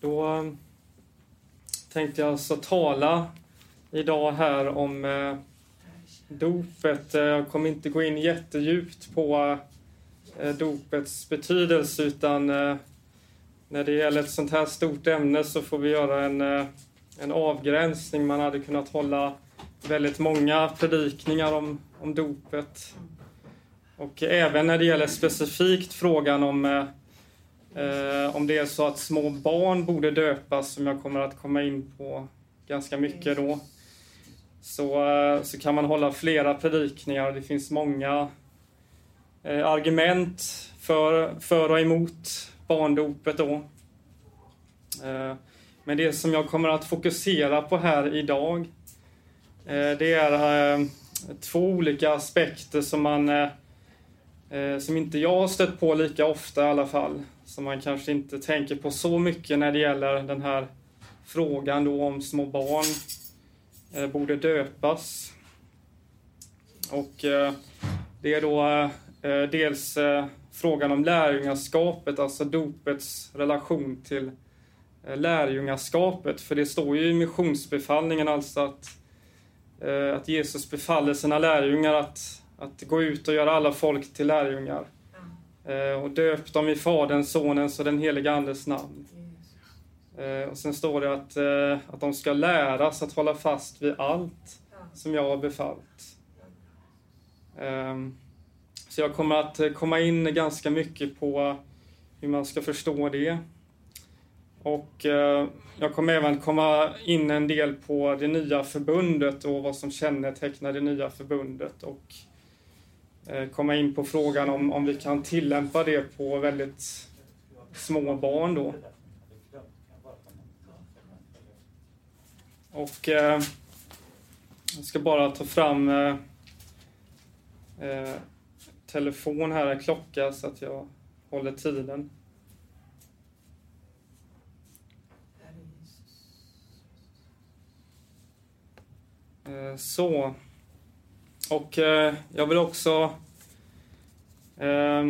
Då eh, tänkte jag alltså tala idag här om eh, dopet. Eh, jag kommer inte gå in jättedjupt på dopets betydelse utan när det gäller ett sånt här stort ämne så får vi göra en, en avgränsning. Man hade kunnat hålla väldigt många predikningar om, om dopet. Och även när det gäller specifikt frågan om eh, om det är så att små barn borde döpas, som jag kommer att komma in på ganska mycket då, så, eh, så kan man hålla flera predikningar. Det finns många eh, argument för, för och emot barndopet då. Eh, men det som jag kommer att fokusera på här idag, eh, det är eh, två olika aspekter som man eh, eh, som inte jag har stött på lika ofta i alla fall som man kanske inte tänker på så mycket när det gäller den här frågan då om små barn eh, borde döpas. Och eh, det är då eh, eh, dels eh, frågan om lärjungaskapet, alltså dopets relation till eh, lärjungaskapet. För det står ju i missionsbefallningen alltså att, eh, att Jesus befaller sina lärjungar att, att gå ut och göra alla folk till lärjungar. Eh, och döp dem i Faderns, Sonens och den helige Andes namn. Eh, och sen står det att, eh, att de ska läras att hålla fast vid allt som jag har befallt. Ehm, så jag kommer att komma in ganska mycket på hur man ska förstå det. Och jag kommer även komma in en del på det nya förbundet och vad som kännetecknar det nya förbundet och Eh, komma in på frågan om, om vi kan tillämpa det på väldigt små barn då. Och eh, jag ska bara ta fram eh, eh, telefon här, klocka, så att jag håller tiden. Eh, så. Och eh, jag vill också eh,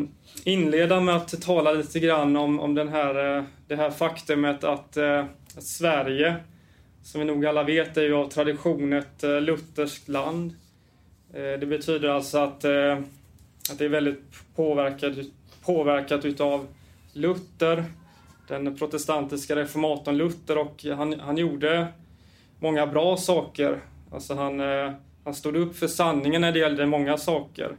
inleda med att tala lite grann om, om den här, eh, det här faktumet att, att Sverige, som vi nog alla vet, är ju av tradition ett lutherskt land. Det betyder alltså att, att det är väldigt påverkat, påverkat utav Luther, den protestantiska reformatorn Luther och han, han gjorde många bra saker. Alltså han han stod upp för sanningen när det gällde många saker.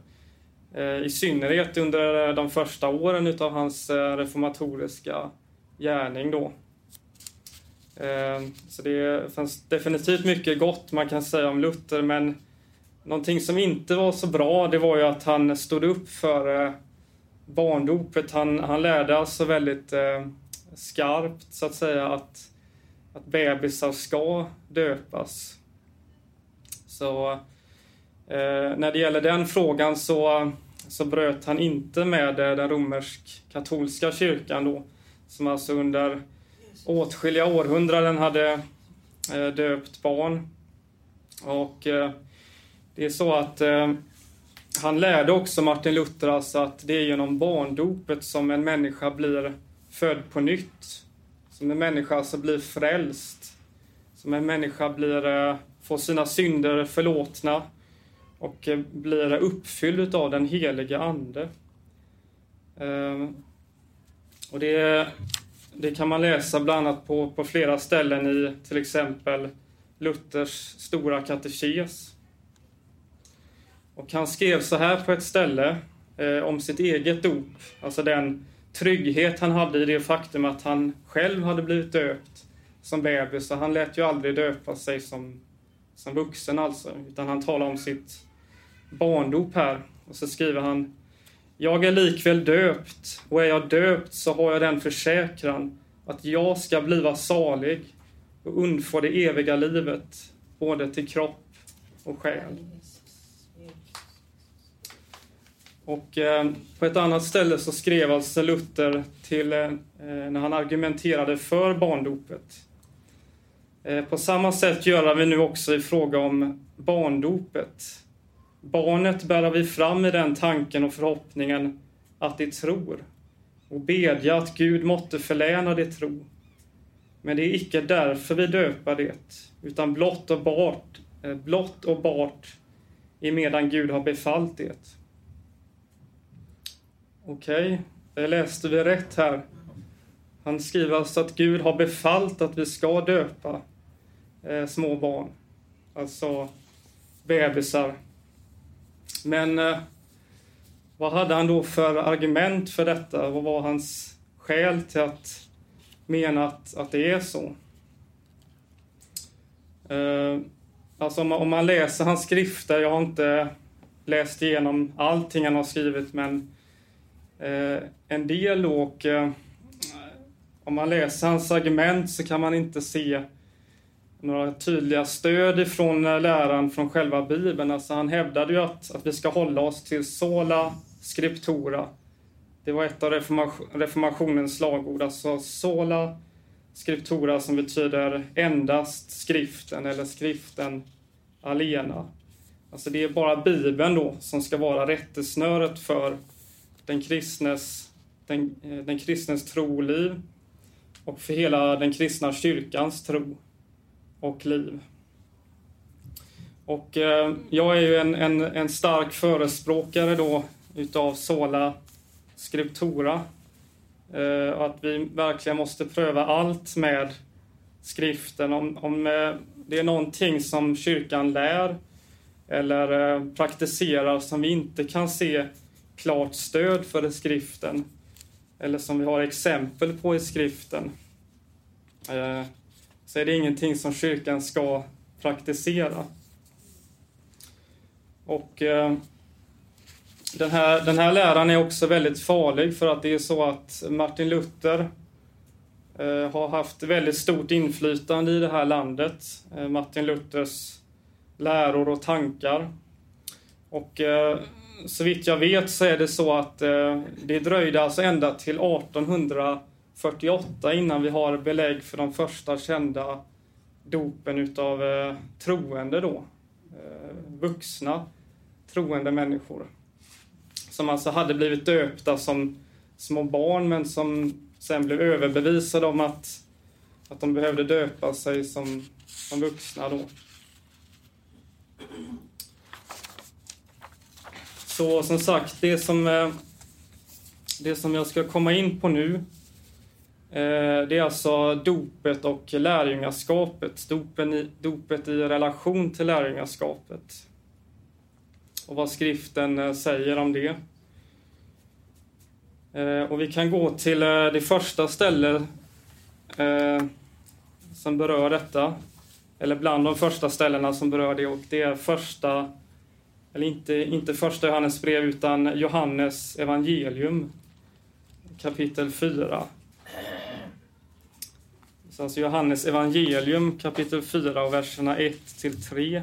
Eh, I synnerhet under eh, de första åren utav hans eh, reformatoriska gärning då. Så det fanns definitivt mycket gott man kan säga om Luther, men någonting som inte var så bra, det var ju att han stod upp för barndopet. Han, han lärde alltså väldigt skarpt, så att säga, att, att bebisar ska döpas. Så eh, när det gäller den frågan så, så bröt han inte med eh, den romersk-katolska kyrkan då, som alltså under åtskilliga århundraden hade eh, döpt barn. Och eh, det är så att eh, han lärde också Martin Luther alltså att det är genom barndopet som en människa blir född på nytt. Som en människa alltså blir frälst. Som en människa blir eh, får sina synder förlåtna och eh, blir uppfylld av den helige Ande. Ehm, och det, det kan man läsa bland annat på, på flera ställen i till exempel Luthers stora katekes. Och han skrev så här på ett ställe eh, om sitt eget dop, alltså den trygghet han hade i det faktum att han själv hade blivit döpt som bebis. Så han lät ju aldrig döpa sig som som vuxen alltså, utan han talar om sitt barndop här. Och så skriver han Jag är likväl döpt, och är jag döpt så har jag den försäkran att jag ska bliva salig och undfå det eviga livet, både till kropp och själ. Och eh, på ett annat ställe så skrev alltså Luther till, eh, när han argumenterade för barndopet Eh, på samma sätt gör vi nu också i fråga om barndopet. Barnet bär vi fram i den tanken och förhoppningen att de tror och bedja att Gud måtte förläna det tro. Men det är icke därför vi döpa det, utan blott och bart, eh, blott och bart i medan Gud har befallt det. Okej, okay. läste vi rätt här? Han skriver alltså att Gud har befallt att vi ska döpa eh, små barn, alltså bebisar. Men eh, vad hade han då för argument för detta? Vad var hans skäl till att mena att, att det är så? Eh, alltså om man, om man läser hans skrifter, jag har inte läst igenom allting han har skrivit, men eh, en del och eh, om man läser hans argument så kan man inte se några tydliga stöd ifrån eh, läran från själva Bibeln. Alltså han hävdade ju att, att vi ska hålla oss till sola scriptura. Det var ett av reformationens slagord, alltså sola scriptura som betyder endast skriften eller skriften alena. Alltså det är bara Bibeln då som ska vara rättesnöret för den kristnes, den, eh, den kristnes troliv och för hela den kristna kyrkans tro och liv. Och eh, jag är ju en, en, en stark förespråkare då utav sola scriptura. Eh, att vi verkligen måste pröva allt med skriften. Om, om eh, det är någonting som kyrkan lär eller eh, praktiserar som vi inte kan se klart stöd för i skriften eller som vi har exempel på i skriften eh, så är det ingenting som kyrkan ska praktisera. Och eh, den här, den här läran är också väldigt farlig för att det är så att Martin Luther eh, har haft väldigt stort inflytande i det här landet. Eh, Martin Luthers läror och tankar. Och eh, så vitt jag vet så är det så att eh, det dröjde alltså ända till 1800 48 innan vi har belägg för de första kända dopen utav eh, troende då. Eh, vuxna troende människor som alltså hade blivit döpta som små barn men som sen blev överbevisade om att, att de behövde döpa sig som, som vuxna då. Så som sagt, det som, eh, det som jag ska komma in på nu Eh, det är alltså dopet och lärjungaskapet. Dopen i, dopet i relation till lärjungaskapet. Och vad skriften eh, säger om det. Eh, och vi kan gå till det första stället som berör detta. Eller bland de första ställena som berör det och det är första, eller inte, inte första Johannes brev utan Johannes evangelium kapitel 4. Så alltså Johannes evangelium kapitel 4 och verserna 1 till 3.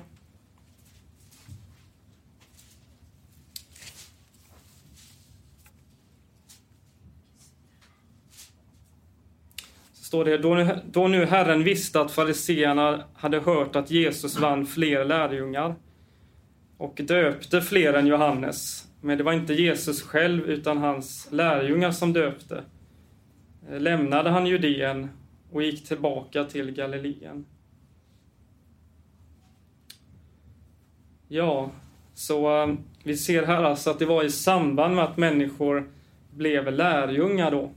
står det, då nu, då nu Herren visste att fariseerna hade hört att Jesus vann fler lärjungar och döpte fler än Johannes. Men det var inte Jesus själv utan hans lärjungar som döpte. Lämnade han Judeen och gick tillbaka till Galileen. Ja, så eh, vi ser här alltså att det var i samband med att människor blev lärjungar då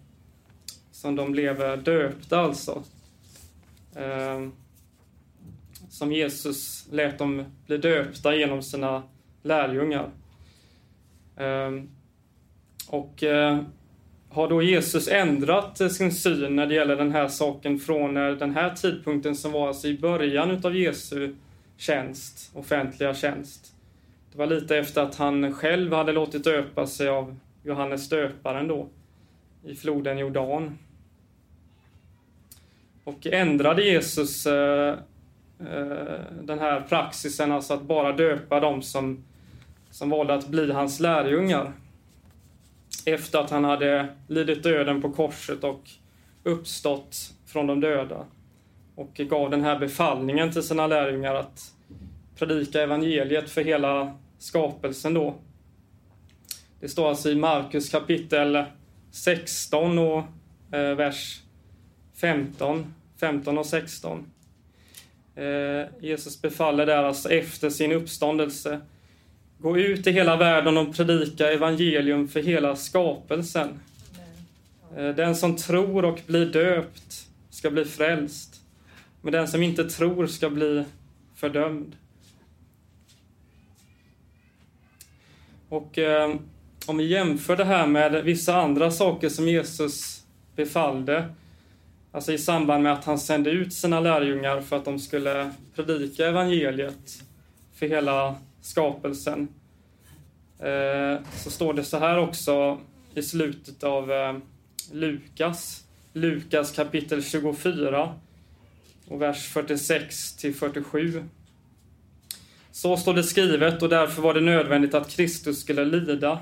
som de blev eh, döpta alltså. Eh, som Jesus lät dem bli döpta genom sina lärjungar. Och har då Jesus ändrat eh, sin syn när det gäller den här saken från eh, den här tidpunkten som var alltså i början utav Jesu tjänst, offentliga tjänst. Det var lite efter att han själv hade låtit döpa sig av Johannes döparen då i floden Jordan. Och ändrade Jesus eh, eh, den här praxisen, alltså att bara döpa dem som, som valde att bli hans lärjungar. Efter att han hade lidit döden på korset och uppstått från de döda. Och gav den här befallningen till sina lärjungar att predika evangeliet för hela skapelsen då. Det står alltså i Markus kapitel 16 och eh, vers 15 15 och 16. Eh, Jesus befaller där alltså efter sin uppståndelse. Gå ut i hela världen och predika evangelium för hela skapelsen. Eh, den som tror och blir döpt ska bli frälst, men den som inte tror ska bli fördömd. Och eh, om vi jämför det här med vissa andra saker som Jesus befallde, alltså i samband med att han sände ut sina lärjungar för att de skulle predika evangeliet för hela skapelsen, eh, så står det så här också i slutet av eh, Lukas, Lukas kapitel 24 och vers 46 till 47. Så står det skrivet och därför var det nödvändigt att Kristus skulle lida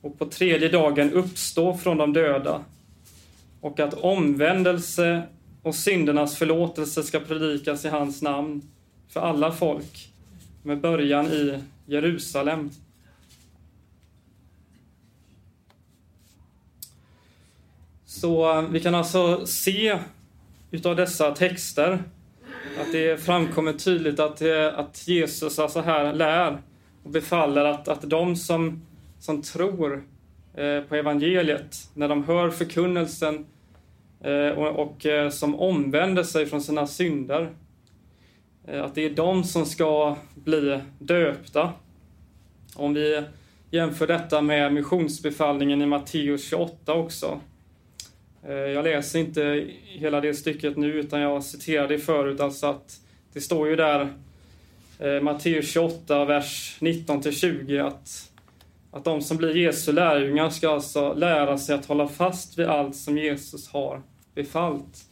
och på tredje dagen uppstå från de döda. Och att omvändelse och syndernas förlåtelse ska predikas i hans namn för alla folk med början i Jerusalem. Så eh, vi kan alltså se utav dessa texter att det framkommer tydligt att, eh, att Jesus alltså här lär och befaller att, att de som, som tror eh, på evangeliet, när de hör förkunnelsen och, och som omvänder sig från sina synder, Eh, att det är de som ska bli döpta. Om vi jämför detta med missionsbefallningen i Matteus 28 också, eh, jag läser inte hela det stycket nu utan jag citerade det förut, alltså att det står ju där eh, Matteus 28, vers 19-20 att, att de som blir Jesu lärjungar ska alltså lära sig att hålla fast vid allt som Jesus har befallt.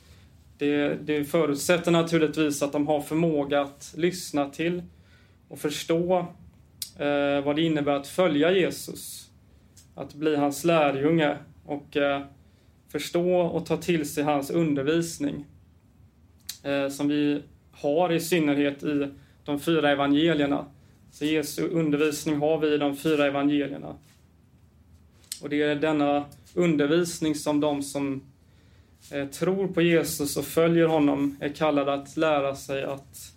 Det, det förutsätter naturligtvis att de har förmåga att lyssna till och förstå eh, vad det innebär att följa Jesus, att bli hans lärjunge och eh, förstå och ta till sig hans undervisning eh, som vi har i synnerhet i de fyra evangelierna. Så Jesu undervisning har vi i de fyra evangelierna. Och det är denna undervisning som de som Eh, tror på Jesus och följer honom är kallade att lära sig att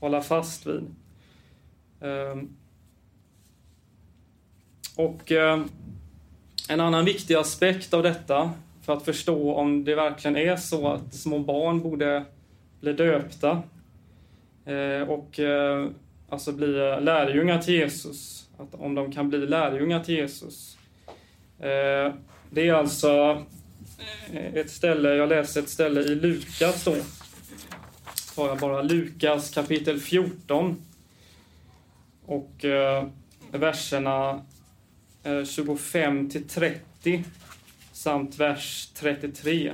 hålla fast vid. Ehm, och eh, en annan viktig aspekt av detta för att förstå om det verkligen är så att små barn borde bli döpta eh, och alltså bli lärjungar till Jesus. Att om de kan bli lärjungar till Jesus. Det är alltså ett ställe, jag läser ett ställe i Lukas då. Tar jag bara Lukas kapitel 14 och eh, verserna eh, 25 till 30 samt vers 33.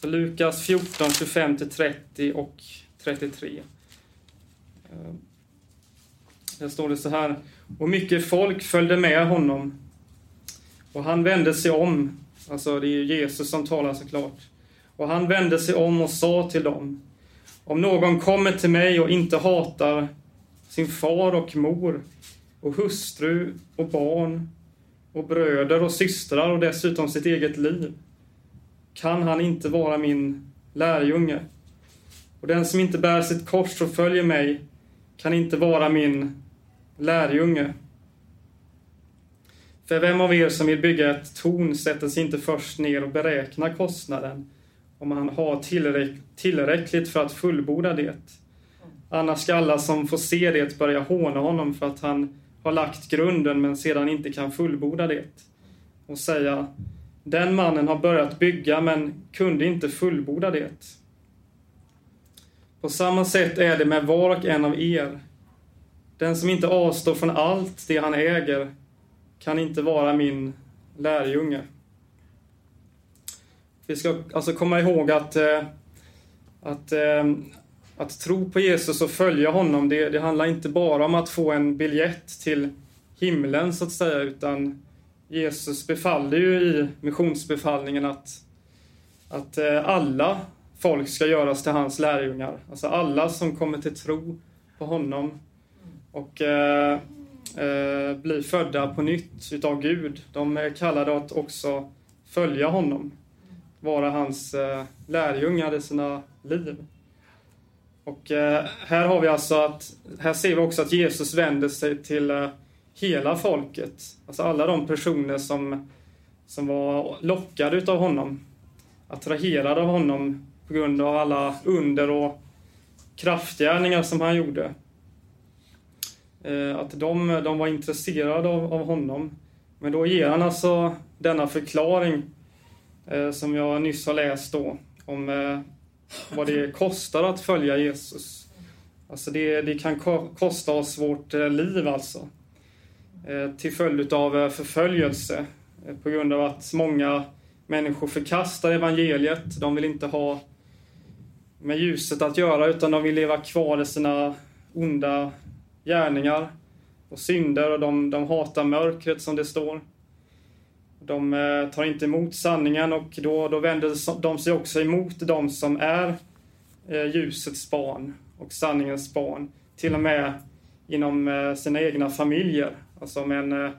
Så Lukas 14, 25-30 och 33. Eh, där står det så här. Och mycket folk följde med honom. Och han vände sig om. Alltså det är Jesus som talar såklart. Och han vände sig om och sa till dem. Om någon kommer till mig och inte hatar sin far och mor och hustru och barn och bröder och systrar och dessutom sitt eget liv kan han inte vara min lärjunge. Och den som inte bär sitt kors och följer mig kan inte vara min lärjunge. För vem av er som vill bygga ett torn sätter sig inte först ner och beräknar kostnaden om han har tillräck tillräckligt för att fullborda det. Annars ska alla som får se det börja håna honom för att han har lagt grunden men sedan inte kan fullborda det. Och säga, den mannen har börjat bygga men kunde inte fullborda det. På samma sätt är det med var och en av er. Den som inte avstår från allt det han äger kan inte vara min lärjunge. Vi ska alltså komma ihåg att, eh, att eh, att tro på Jesus och följa honom, det, det handlar inte bara om att få en biljett till himlen så att säga, utan Jesus befallde ju i missionsbefallningen att, att eh, alla folk ska göras till hans lärjungar. Alltså alla som kommer till tro på honom och eh, blir födda på nytt utav Gud. De är kallade att också följa honom. vara hans eh, lärjungar i sina liv. Och eh, här har vi alltså att, här ser vi också att Jesus vänder sig till eh, hela folket. Alltså alla de personer som, som var lockade utav honom. Attraherade av honom på grund av alla under och kraftgärningar som han gjorde. Eh, att de, de var intresserade av, av honom. Men då ger han alltså denna förklaring eh, som jag nyss har läst då om eh, vad det kostar att följa Jesus. Alltså det, det kan kosta oss vårt eh, liv alltså. Eh, till följd av eh, förföljelse. På grund av att många människor förkastar evangeliet. De vill inte ha med ljuset att göra utan de vill leva kvar i sina onda gärningar och synder och de, de hatar mörkret som det står. De eh, tar inte emot sanningen och då, då vänder de sig också emot de som är eh, ljusets barn och sanningens barn. Till och med inom eh, sina egna familjer. Alltså om en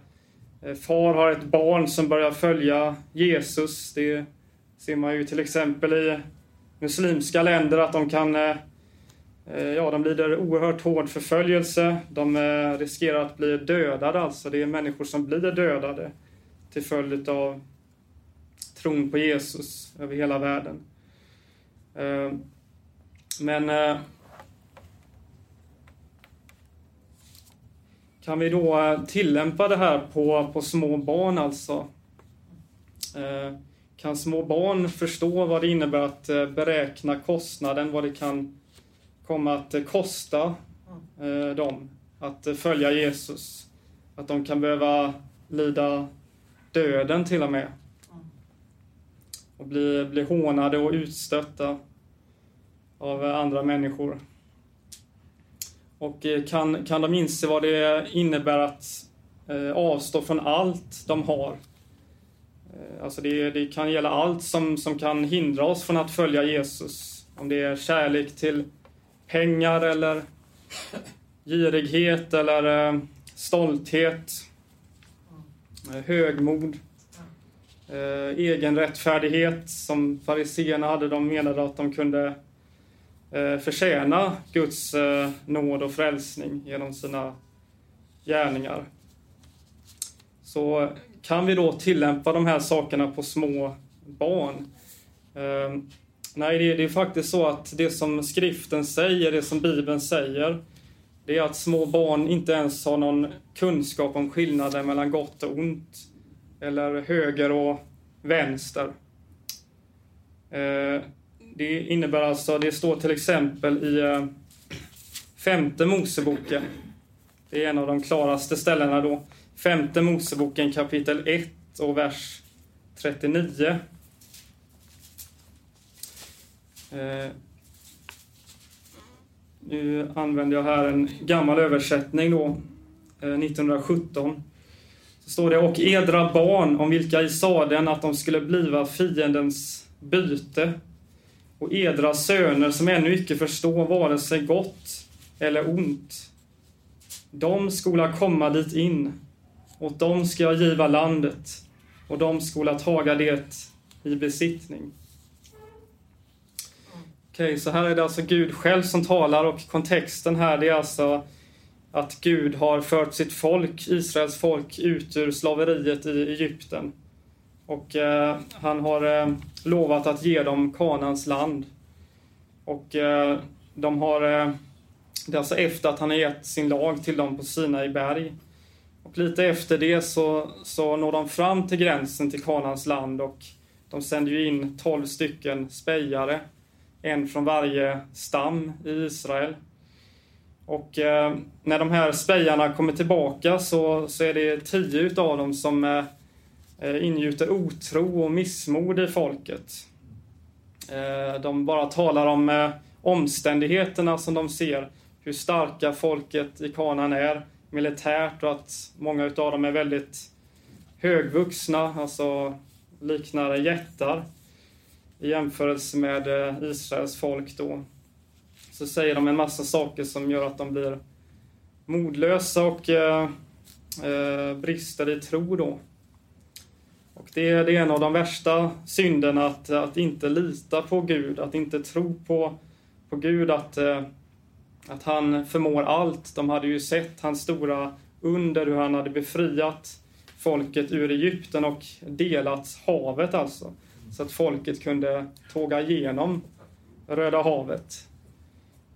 far har ett barn som börjar följa Jesus, det ser man ju till exempel i muslimska länder att de kan Eh, ja, de lider oerhört hård förföljelse. De eh, riskerar att bli dödade, alltså. Det är människor som blir dödade till följd av tron på Jesus över hela världen. Eh, men kan vi då tillämpa det här på, på små barn alltså? Kan små barn förstå vad det innebär att beräkna kostnaden, vad det kan komma att kosta dem att följa Jesus? Att de kan behöva lida döden till och med. Och bli, bli hånade och utstötta av andra människor. Och eh, kan, kan de inse vad det innebär att eh, avstå från allt de har? Eh, alltså det, det, kan gälla allt som, som kan hindra oss från att följa Jesus. Om det är kärlek till pengar eller girighet eller eh, stolthet eh, högmod, eh, egenrättfärdighet som fariseerna hade. De menade att de kunde förtjäna Guds nåd och frälsning genom sina gärningar. Så kan vi då tillämpa de här sakerna på små barn? Nej, det, det är faktiskt så att det som skriften säger, det som Bibeln säger, det är att små barn inte ens har någon kunskap om skillnaden mellan gott och ont. Eller höger och vänster. Eh, det innebär alltså, det står till exempel i eh, femte Moseboken. Det är en av de klaraste ställena då. Femte Moseboken kapitel 1 och vers 39. Eh, nu använder jag här en gammal översättning då, eh, 1917. Så står det, och edra barn om vilka i saden att de skulle bliva fiendens byte och edra söner som ännu icke förstår vare sig gott eller ont. De skola komma dit in, och de ska jag giva landet, och de skola taga det i besittning. Okej, okay, så här är det alltså Gud själv som talar och kontexten här det är alltså att Gud har fört sitt folk, Israels folk, ut ur slaveriet i Egypten. Och eh, han har eh, lovat att ge dem Kanans land. Och eh, de har, eh, det är alltså efter att han har gett sin lag till dem på Sinai berg. Och lite efter det så, så når de fram till gränsen till Kanans land och de sänder ju in tolv stycken spejare en från varje stam i Israel. Och eh, när de här spejarna kommer tillbaka så, så är det tio utav dem som eh, eh, ingjuter otro och missmod i folket. Eh, de bara talar om eh, omständigheterna som de ser, hur starka folket i Kanaan är militärt och att många utav dem är väldigt högvuxna, alltså liknar jättar i jämförelse med eh, Israels folk då. Så säger de en massa saker som gör att de blir modlösa och eh, eh, brister i tro då. Och det, är, det är en av de värsta synderna, att, att inte lita på Gud, att inte tro på, på Gud, att, eh, att han förmår allt. De hade ju sett hans stora under, hur han hade befriat folket ur Egypten och delat havet alltså. Så att folket kunde tåga igenom Röda havet.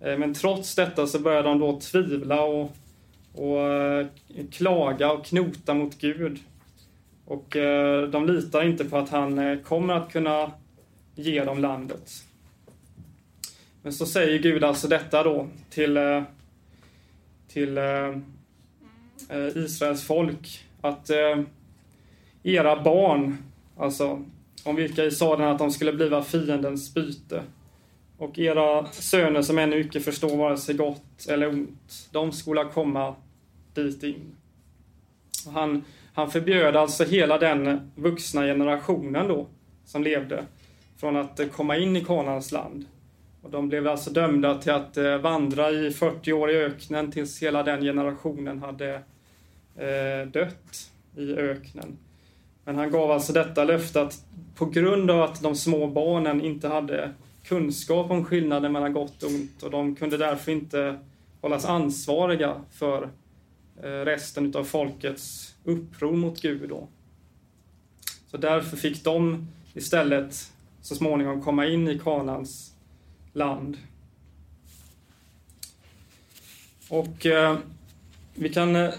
Eh, men trots detta så började de då tvivla och, och eh, klaga och knota mot Gud. Och eh, de litar inte på att han kommer att kunna ge dem landet. Men så säger Gud alltså detta då till, till Israels folk att era barn, alltså om vilka i saden att de skulle bliva fiendens byte, och era söner som ännu icke förstår vare sig gott eller ont, de skola komma dit in. Och han, han förbjöd alltså hela den vuxna generationen då, som levde, från att komma in i Kanans land. Och de blev alltså dömda till att eh, vandra i 40 år i öknen tills hela den generationen hade eh, dött i öknen. Men han gav alltså detta löfte att på grund av att de små barnen inte hade kunskap om skillnaden mellan gott och ont och de kunde därför inte hållas ansvariga för eh, resten av folkets uppror mot Gud. Då. Så därför fick de istället så småningom komma in i Kanans land. Och eh, vi kan eh,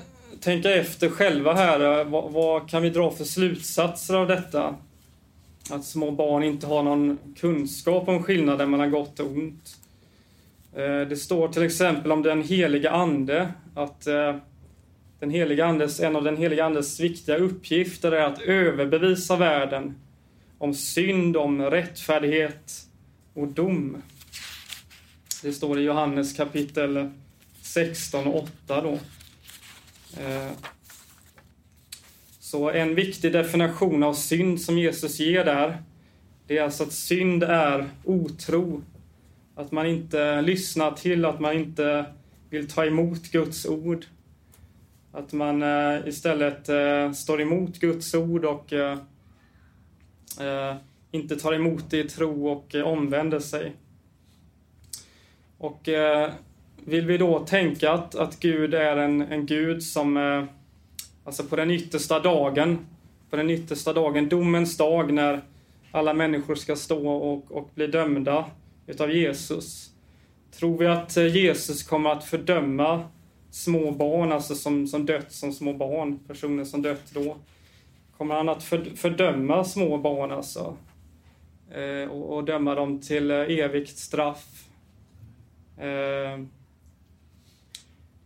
tänka efter själva här. Eh, vad, vad, kan vi dra för slutsatser av detta? Att små barn inte har någon kunskap om skillnaden mellan gott och ont. Eh, det står till exempel om den heliga Ande att eh, den heliga andes, en av den heliga Andes viktiga uppgifter är att överbevisa världen om synd, om rättfärdighet och dom. Det står i Johannes kapitel 16 och 8 då. Eh, Så en viktig definition av synd som Jesus ger där, det är alltså att synd är otro. Att man inte lyssnar till, att man inte vill ta emot Guds ord. Att man eh, istället eh, står emot Guds ord och inte tar emot det i tro och omvänder sig. Och vill vi då tänka att, att Gud är en, en Gud som eh, Alltså på den yttersta dagen, på den yttersta dagen, domens dag när alla människor ska stå och, och bli dömda utav Jesus. Tror vi att eh, Jesus kommer att fördöma små barn, alltså som, som dött som små barn, personer som dött då? Kommer han att fördöma små barn alltså? Eh, och, och, döma dem till eh, evigt straff? Eh,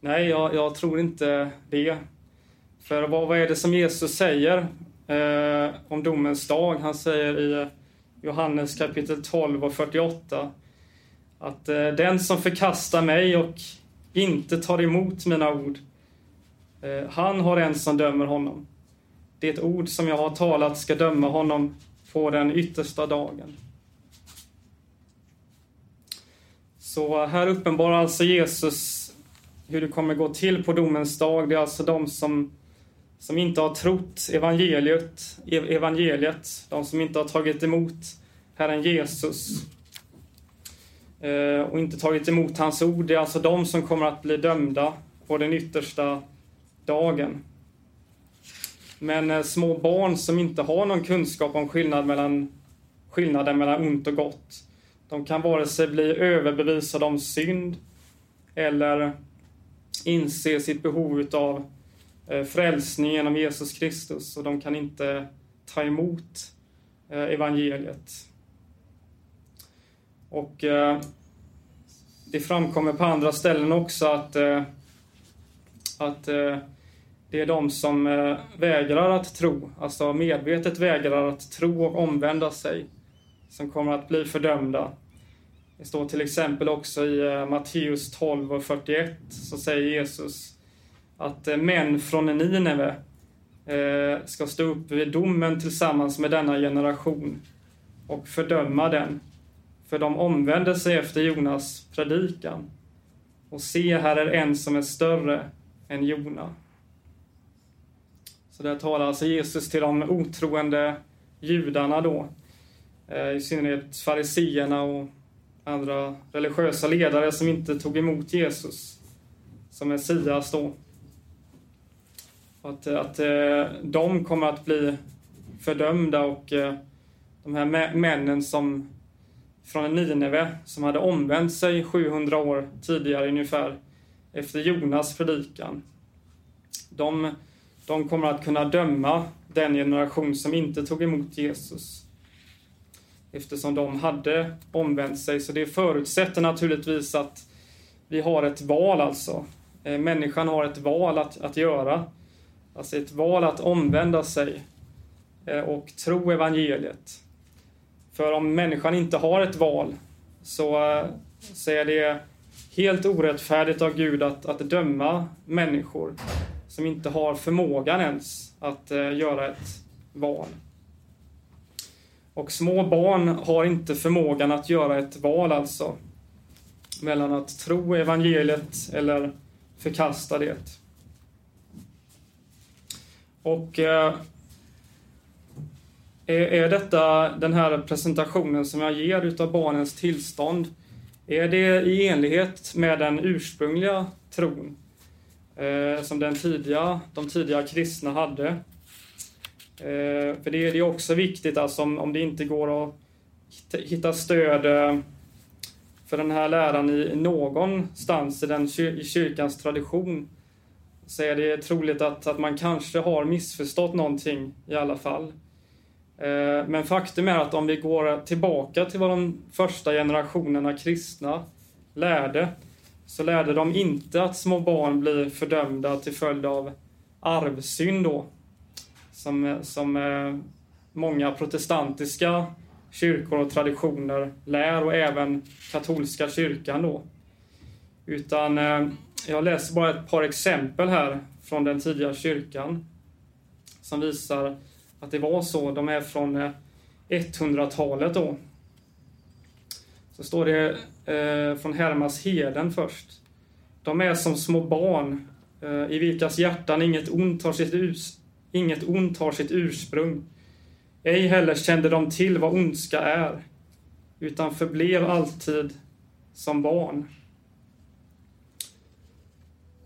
nej, jag, jag tror inte det. För vad, vad är det som Jesus säger eh, om domens dag? Han säger i Johannes kapitel 12 och 48 att eh, den som förkastar mig och inte tar emot mina ord, eh, han har en som dömer honom. Det ord som jag har talat ska döma honom på den yttersta dagen. Så här uppenbarar alltså Jesus hur det kommer gå till på domens dag. Det är alltså de som som inte har trott evangeliet, evangeliet, de som inte har tagit emot Herren Jesus eh, och inte tagit emot hans ord, det är alltså de som kommer att bli dömda på den yttersta dagen. Men eh, små barn som inte har någon kunskap om skillnad mellan, skillnaden mellan ont och gott, de kan vare sig bli överbevisade om synd eller inse sitt behov av eh, frälsning genom Jesus Kristus och de kan inte ta emot eh, evangeliet. Och eh, det framkommer på andra ställen också att, att det är de som vägrar att tro, alltså medvetet vägrar att tro och omvända sig, som kommer att bli fördömda. Det står till exempel också i eh, Matteus 12 och 41, så säger Jesus att eh, män från Nineve eh, ska stå upp vid domen tillsammans med denna generation och fördöma den. För de omvände sig efter Jonas predikan. Och se, här är en som är större än Jona. Så där talar alltså Jesus till de otroende judarna då. I synnerhet fariseerna och andra religiösa ledare som inte tog emot Jesus som Messias då. Att, att eh, de kommer att bli fördömda och eh, de här männen som från Nineve som hade omvänt sig 700 år tidigare ungefär efter Jonas predikan. De, de kommer att kunna döma den generation som inte tog emot Jesus eftersom de hade omvänt sig. Så det förutsätter naturligtvis att vi har ett val alltså. Eh, människan har ett val att, att göra. Alltså ett val att omvända sig eh, och tro evangeliet. För om människan inte har ett val så, eh, så är det helt orättfärdigt av Gud att, att döma människor som inte har förmågan ens att göra ett val. Och små barn har inte förmågan att göra ett val alltså. Mellan att tro evangeliet eller förkasta det. Och eh, är detta den här presentationen som jag ger utav barnens tillstånd, är det i enlighet med den ursprungliga tron eh, som den tidiga, de tidiga kristna hade? Eh, för det, är också viktigt alltså om, om det inte går att hitta stöd eh, för den här läran i någonstans i, den, i kyrkans tradition så är det troligt att, att man kanske har missförstått någonting i alla fall. Eh, men faktum är att om vi går tillbaka till vad de första generationerna kristna lärde så lärde de inte att små barn blir fördömda till följd av arvsynd då, som, som eh, många protestantiska kyrkor och traditioner lär och även katolska kyrkan då. Utan eh, jag läser bara ett par exempel här från den tidiga kyrkan som visar att det var så. De är från eh, 100-talet då. Så står det eh, från Hermas Heden först. De är som små barn eh, i vilkas hjärtan inget ont har sitt Inget ont har sitt ursprung. Ej heller kände de till vad ondska är, utan förblev alltid som barn.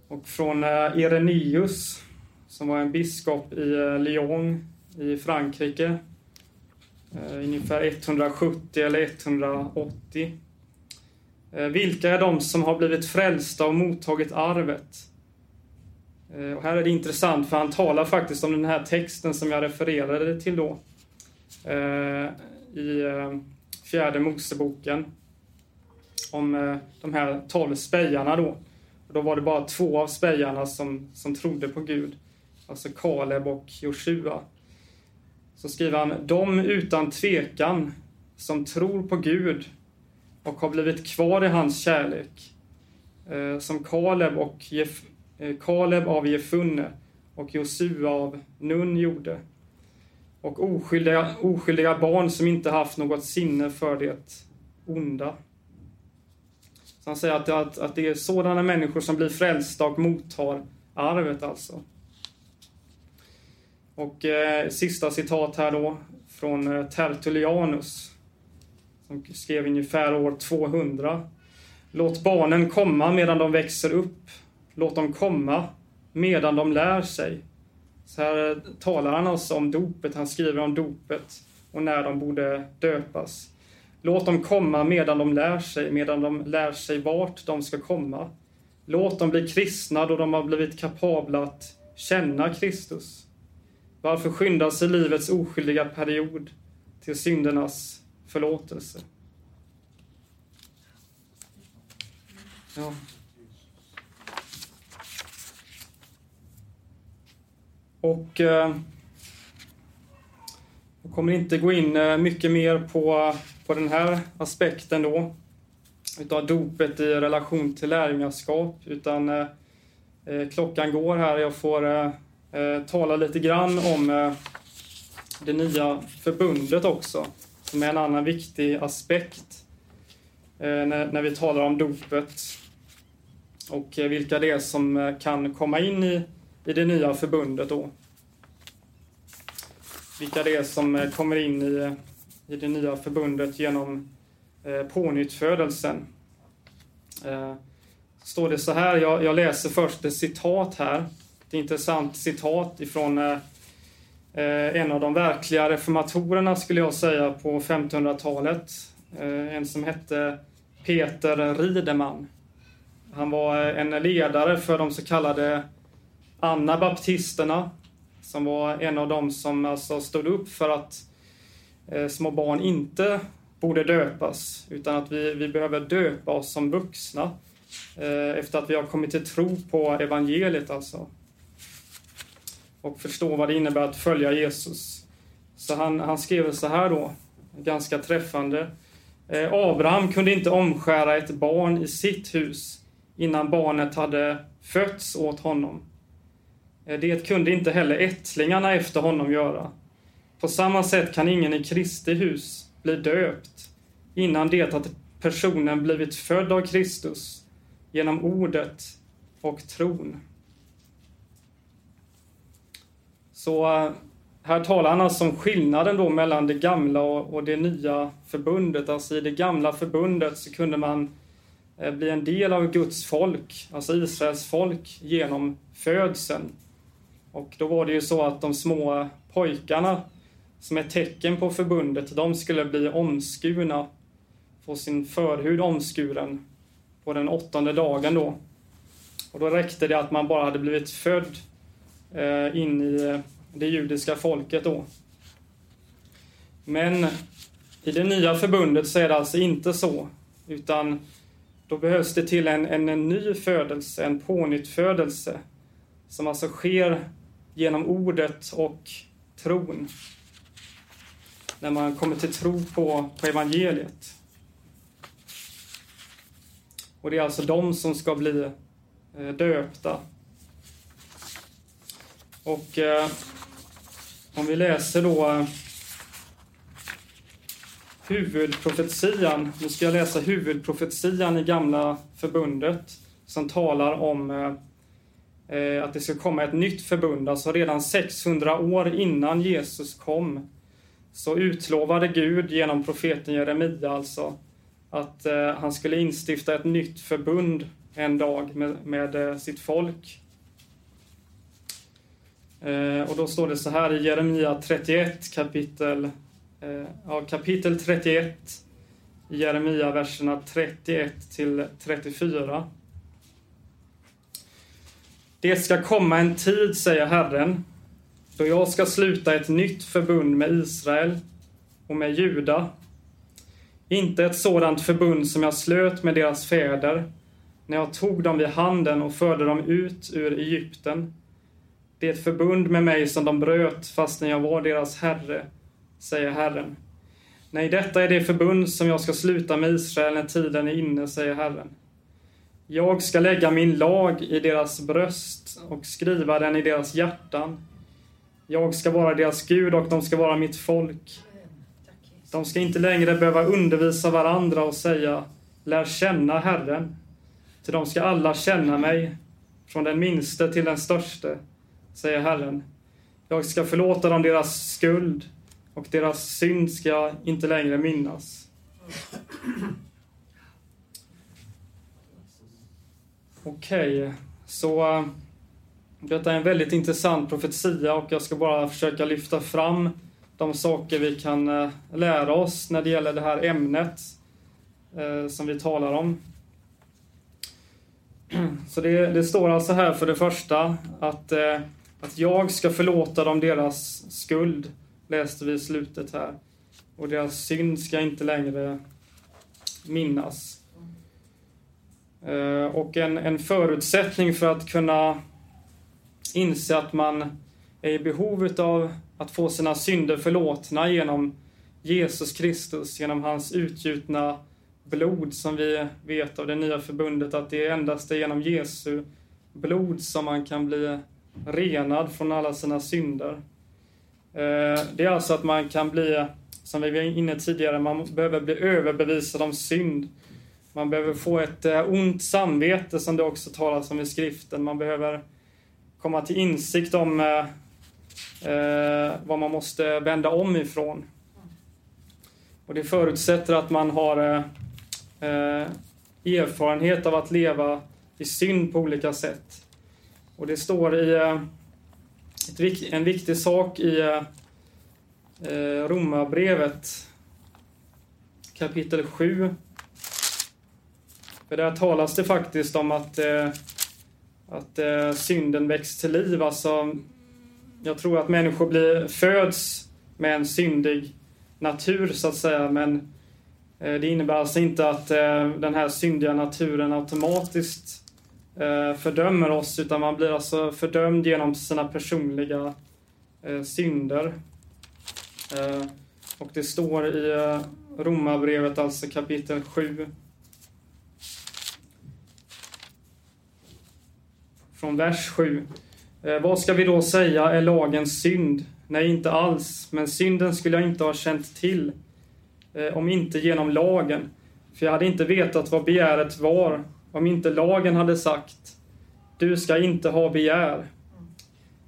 Och från eh, Irenaeus, som var en biskop i eh, Lyon i Frankrike, eh, ungefär 170 eller 180. Eh, vilka är de som har blivit frälsta och mottagit arvet? Eh, och här är det intressant för han talar faktiskt om den här texten som jag refererade till då. Eh, I eh, fjärde Moseboken. Om de här tolv spejarna då. Och då var det bara två av spejarna som, som trodde på Gud. Alltså Kaleb och Joshua. Så skriver han, de utan tvekan som tror på Gud och har blivit kvar i hans kärlek. Som Kaleb och Jef Eh, Kaleb av Jefunne och Josua av Nun gjorde. Och oskyldiga, oskyldiga barn som inte haft något sinne för det onda. Så han säger att, att, att det är sådana människor som blir frälsta och mottar arvet alltså. Och eh, sista citat här då från eh, Tertullianus som skrev ungefär år 200. Låt barnen komma medan de växer upp Låt dem komma medan de lär sig. Så här talar han alltså om dopet, han skriver om dopet och när de borde döpas. Låt dem komma medan de lär sig, medan de lär sig vart de ska komma. Låt dem bli kristna då de har blivit kapabla att känna Kristus. Varför skynda sig livets oskyldiga period till syndernas förlåtelse? Ja. Och eh, jag kommer inte gå in eh, mycket mer på, på den här aspekten då utav dopet i relation till lärjungaskap utan eh, eh, klockan går här. Jag får eh, eh, tala lite grann om eh, det nya förbundet också som är en annan viktig aspekt eh, när, när vi talar om dopet och vilka det är som kan komma in i i det nya förbundet då. vilka det är som eh, kommer in i, eh, i det nya förbundet genom eh, pånyttfödelsen. Eh, står det så här, jag, jag, läser först ett citat här. Ett intressant citat ifrån eh, eh en av de verkliga reformatorerna skulle jag säga på 1500-talet. Eh, en som hette Peter Rideman. Han var en ledare för de så kallade Anabaptisterna som var en av dem som alltså stod upp för att eh, små barn inte borde döpas utan att vi, vi behöver döpa oss som vuxna eh, efter att vi har kommit till tro på evangeliet alltså. Och förstå vad det innebär att följa Jesus. Så han, han skrev så här då, ganska träffande. Eh, Abraham kunde inte omskära ett barn i sitt hus innan barnet hade fötts åt honom. Eh, det kunde inte heller ättlingarna efter honom göra. På samma sätt kan ingen i Kristi hus bli döpt innan det att personen blivit född av Kristus genom ordet och tron. Så eh, här talar han alltså om skillnaden då mellan det gamla och det nya förbundet. Alltså i det gamla förbundet så kunde man eh, bli en del av Guds folk, alltså Israels folk, genom födseln. Och då var det ju så att de små pojkarna, som är tecken på förbundet, de skulle bli omskurna, få sin förhud omskuren på den åttonde dagen då. Och då räckte det att man bara hade blivit född eh, in i eh, det judiska folket då. Men i det nya förbundet så är det alltså inte så, utan då behövs det till en, en, en ny födelse, en pånyttfödelse, som alltså sker genom ordet och tron. När man kommer till tro på, på evangeliet. Och det är alltså de som ska bli eh, döpta. Och eh, om vi läser då eh, huvudprofetian. Nu ska jag läsa huvudprofetian i Gamla förbundet som talar om Eh, Eh, att det ska komma ett nytt förbund. Alltså redan 600 år innan Jesus kom så utlovade Gud genom profeten Jeremia alltså att eh, han skulle instifta ett nytt förbund en dag med, med eh, sitt folk. Eh, och då står det så här i Jeremia 31 kapitel, eh, ja, kapitel 31 i Jeremia verserna 31 till 34. Det ska komma en tid, säger Herren, då jag ska sluta ett nytt förbund med Israel och med Juda. Inte ett sådant förbund som jag slöt med deras fäder när jag tog dem vid handen och förde dem ut ur Egypten. Det är ett förbund med mig som de bröt fastän jag var deras herre, säger Herren. Nej, detta är det förbund som jag ska sluta med Israel när tiden är inne, säger Herren. Jag ska lägga min lag i deras bröst och skriva den i deras hjärtan. Jag ska vara deras Gud och de ska vara mitt folk. De ska inte längre behöva undervisa varandra och säga Lär känna Herren. Till de ska alla känna mig, från den minste till den störste, säger Herren. Jag ska förlåta dem deras skuld och deras synd ska inte längre minnas. Okej, okay. så eh, detta är en väldigt intressant profetia och jag ska bara försöka lyfta fram de saker vi kan eh, lära oss när det gäller det här ämnet eh, som vi talar om. Så det, det, står alltså här för det första att, att jag ska förlåta dem deras skuld, läste vi i slutet här. Och deras synd ska inte längre minnas. Eh, och en, en förutsättning för att kunna inse att man är i behov av att få sina synder förlåtna genom Jesus Kristus, genom hans utgjutna blod som vi vet av det nya förbundet att det är endast genom Jesu blod som man kan bli renad från alla sina synder. Eh, det är alltså att man kan bli, som vi var inne tidigare, man behöver bli överbevisad om synd. Man behöver få ett eh, ont samvete som det också talas om i skriften. Man behöver komma till insikt om eh, eh, vad man måste vända om ifrån. Och det förutsätter att man har eh, eh erfarenhet av att leva i synd på olika sätt. Och det står i eh, ett, en viktig sak i eh, eh Romarbrevet kapitel 7. För där talas det faktiskt om att, eh, att eh, synden väcks till liv. Alltså, jag tror att människor blir, föds med en syndig natur så att säga, men eh, det innebär alltså inte att eh, den här syndiga naturen automatiskt eh, fördömer oss, utan man blir alltså fördömd genom sina personliga eh, synder. Eh, och det står i eh, Romarbrevet, alltså kapitel 7. Från vers 7. Eh, vad ska vi då säga är lagens synd? Nej, inte alls. Men synden skulle jag inte ha känt till eh, om inte genom lagen. För jag hade inte vetat vad begäret var om inte lagen hade sagt Du ska inte ha begär.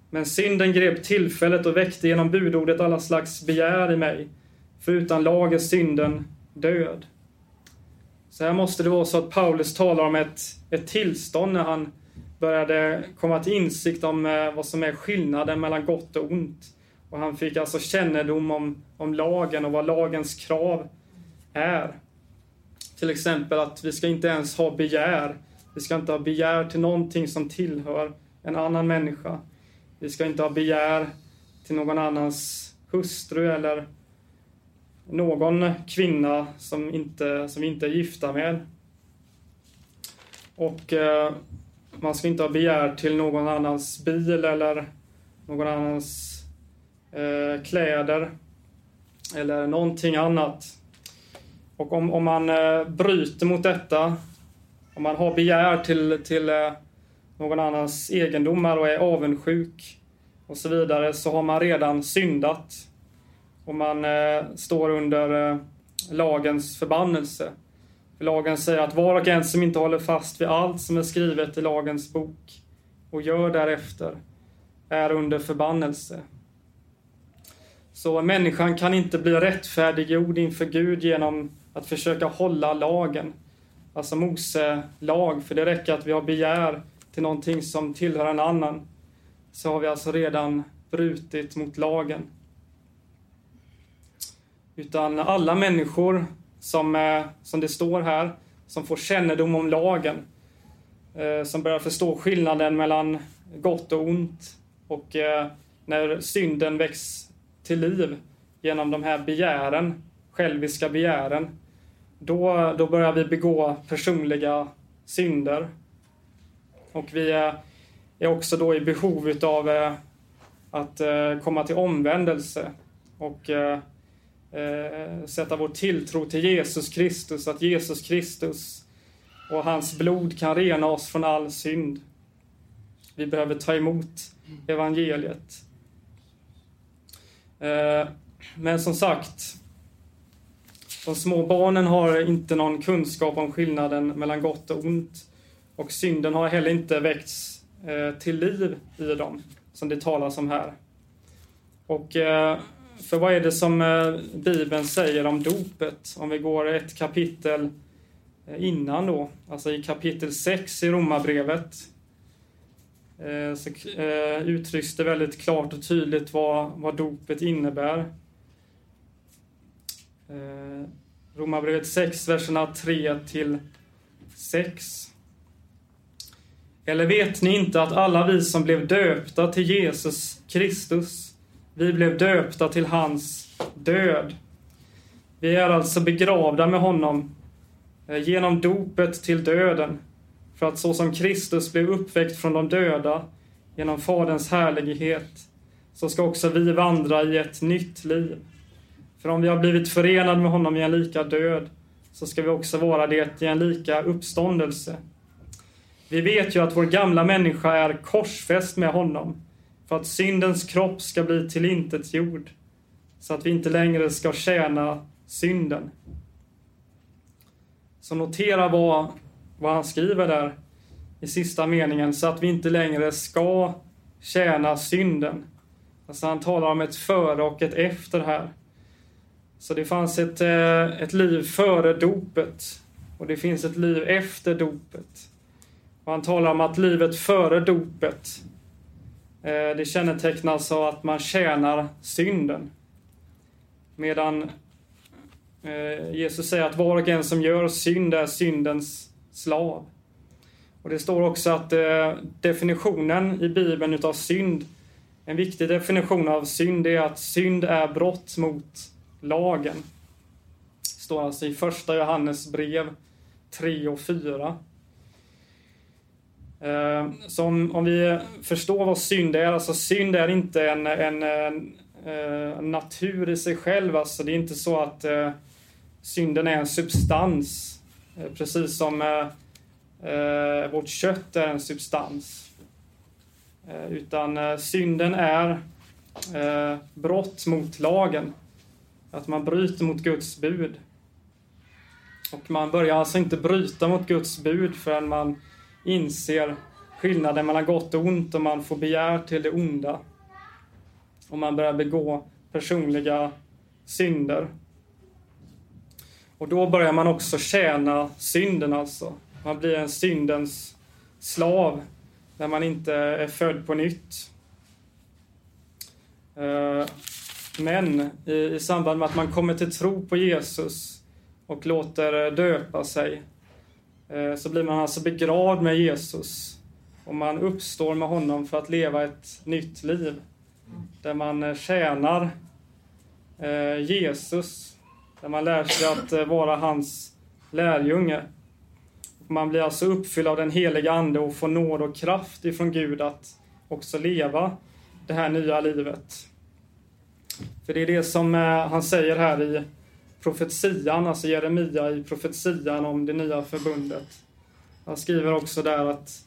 Men synden grep tillfället och väckte genom budordet alla slags begär i mig. För utan lag är synden död. Så här måste det vara så att Paulus talar om ett, ett tillstånd när han började komma till insikt om eh, vad som är skillnaden mellan gott och ont. Och han fick alltså kännedom om, om lagen och vad lagens krav är. Till exempel att vi ska inte ens ha begär. Vi ska inte ha begär till någonting som tillhör en annan människa. Vi ska inte ha begär till någon annans hustru eller någon kvinna som, inte, som vi inte är gifta med. Och eh, man ska inte ha begär till någon annans bil eller någon annans eh, kläder eller någonting annat. Och om, om man eh, bryter mot detta, om man har begär till, till eh, någon annans egendomar och är avundsjuk och så vidare, så har man redan syndat. Och man eh, står under eh, lagens förbannelse. Lagen säger att var och en som inte håller fast vid allt som är skrivet i lagens bok och gör därefter är under förbannelse. Så människan kan inte bli rättfärdiggjord inför Gud genom att försöka hålla lagen. Alltså Mose lag, för det räcker att vi har begär till någonting som tillhör en annan. Så har vi alltså redan brutit mot lagen. Utan alla människor som, eh, som det står här, som får kännedom om lagen, eh, som börjar förstå skillnaden mellan gott och ont och eh, när synden väcks till liv genom de här begären, själviska begären, då, då börjar vi begå personliga synder. Och vi är, också då i behov av att komma till omvändelse och eh, sätta vår tilltro till Jesus Kristus, att Jesus Kristus och hans blod kan rena oss från all synd. Vi behöver ta emot evangeliet. Eh, men som sagt, de små barnen har inte någon kunskap om skillnaden mellan gott och ont. Och synden har heller inte väckts eh, till liv i dem, som det talas om här. Och eh, för vad är det som eh, Bibeln säger om dopet? Om vi går ett kapitel eh, innan då, alltså i kapitel 6 i Romarbrevet, eh, så uttrycks det väldigt klart och tydligt vad, vad dopet innebär. Romarbrevet 6, verserna 3 till 6. Eller vet ni inte att alla vi som blev döpta till Jesus Kristus, vi blev döpta till hans död. Vi är alltså begravda med honom eh, genom dopet till döden för att så som Kristus blev uppväckt från de döda genom Faderns härlighet, så ska också vi vandra i ett nytt liv. För om vi har blivit förenade med honom i en lika död, så ska vi också vara det i en lika uppståndelse. Vi vet ju att vår gamla människa är korsfäst med honom, för att syndens kropp ska bli tillintetgjord, så att vi inte längre ska tjäna synden. Så notera vad vad han skriver där i sista meningen, så att vi inte längre ska tjäna synden. Alltså han talar om ett före och ett efter här. Så det fanns ett, eh, ett liv före dopet och det finns ett liv efter dopet. Och han talar om att livet före dopet Eh, det kännetecknas av alltså att man tjänar synden. Medan eh, Jesus säger att var och en som gör synd är syndens slav. Och Det står också att eh, definitionen i Bibeln utav synd, en viktig definition av synd är att synd är brott mot lagen. Det står alltså i första Johannes brev 3 och 4. Eh, så om, om vi förstår vad synd är, alltså synd är inte en, en, en, eh, natur i sig själv, alltså det är inte så att eh, synden är en substans, eh, precis som eh, vårt kött är en substans. utan synden är brott mot lagen. Att man bryter mot Guds bud. Och man börjar alltså inte bryta mot Guds bud förrän man inser skillnaden mellan gott och ont och man får begär till det onda. Och man börjar begå personliga synder. Och då börjar man också tjäna synden alltså. Man blir en syndens slav när man inte är född på nytt. Eh, men i, samband med att man kommer till tro på Jesus och låter döpa sig Eh, så blir man alltså begravd med Jesus och man uppstår med honom för att leva ett nytt liv där man eh, tjänar eh, Jesus, där man lär sig att vara hans lärjunge. Man blir alltså uppfylld av den heliga Ande och får nåd och kraft ifrån Gud att också leva det här nya livet. För det är det som han säger här i profetian, alltså Jeremia i profetian om det nya förbundet. Han skriver också där att,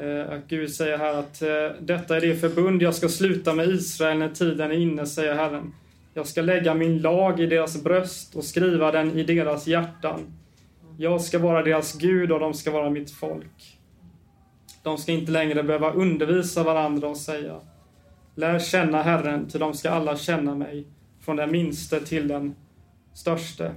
eh, att Gud säger här att eh, detta är det förbund jag ska sluta med Israel när tiden är inne, säger Herren. Jag ska lägga min lag i deras bröst och skriva den i deras hjärtan. Jag ska vara deras Gud och de ska vara mitt folk. De ska inte längre behöva undervisa varandra och säga Lär känna Herren, till de ska alla känna mig, från den minste till den störste.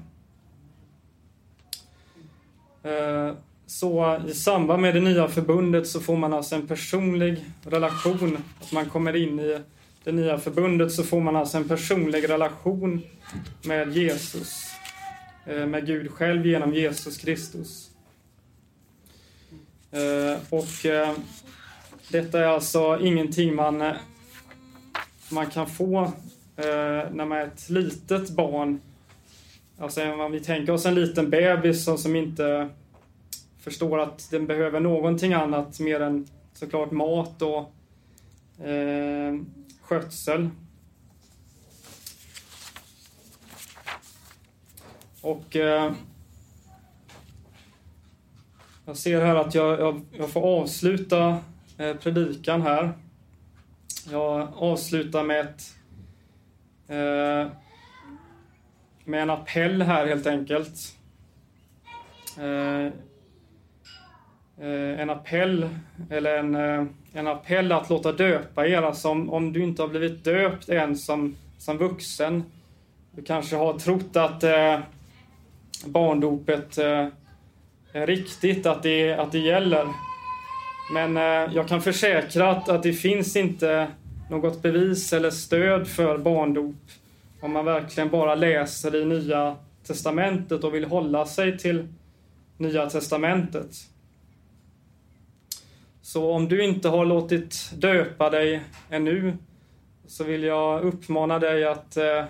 Eh, så i samband med det nya förbundet så får man alltså en personlig relation. Att man kommer in i det nya förbundet så får man alltså en personlig relation med Jesus. Eh, med Gud själv genom Jesus Kristus. Eh, och detta är alltså ingenting man man kan få när man är ett litet barn. Alltså om vi tänker oss en liten bebis som, som inte förstår att den behöver någonting annat mer än såklart mat och eh, skötsel. Och eh, jag ser här att jag, jag, jag får avsluta eh, predikan här. Jag avslutar med ett eh, med en appell här helt enkelt. Eh, eh en appell, eller en, eh, en appell att låta döpa er. Alltså om, om du inte har blivit döpt än som, som vuxen. Du kanske har trott att eh, barndopet eh, är riktigt, att det, att det gäller. Men eh, jag kan försäkra att, att det finns inte något bevis eller stöd för barndop om man verkligen bara läser i Nya Testamentet och vill hålla sig till Nya Testamentet. Så om du inte har låtit döpa dig ännu så vill jag uppmana dig att, eh,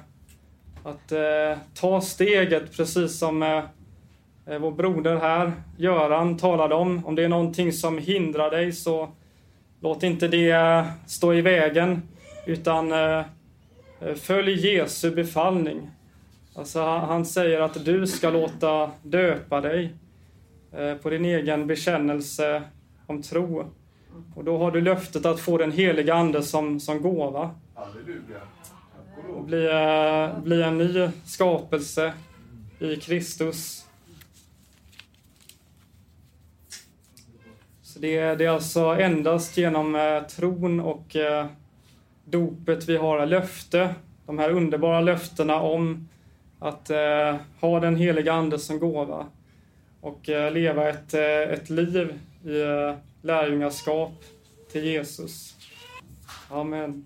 att eh, ta steget precis som eh, vår broder här, Göran, talade om. Om det är någonting som hindrar dig så låt inte det stå i vägen utan följ Jesu befallning. Alltså, han säger att du ska låta döpa dig på din egen bekännelse om tro. Och då har du löftet att få den heliga Ande som, som gåva. Och bli, bli en ny skapelse i Kristus. Så det, det är alltså endast genom eh, tron och eh, dopet vi har löfte, de här underbara löftena om att eh, ha den heliga Ande som gåva och eh, leva ett, eh, ett liv i eh, lärjungaskap till Jesus. Amen. Amen.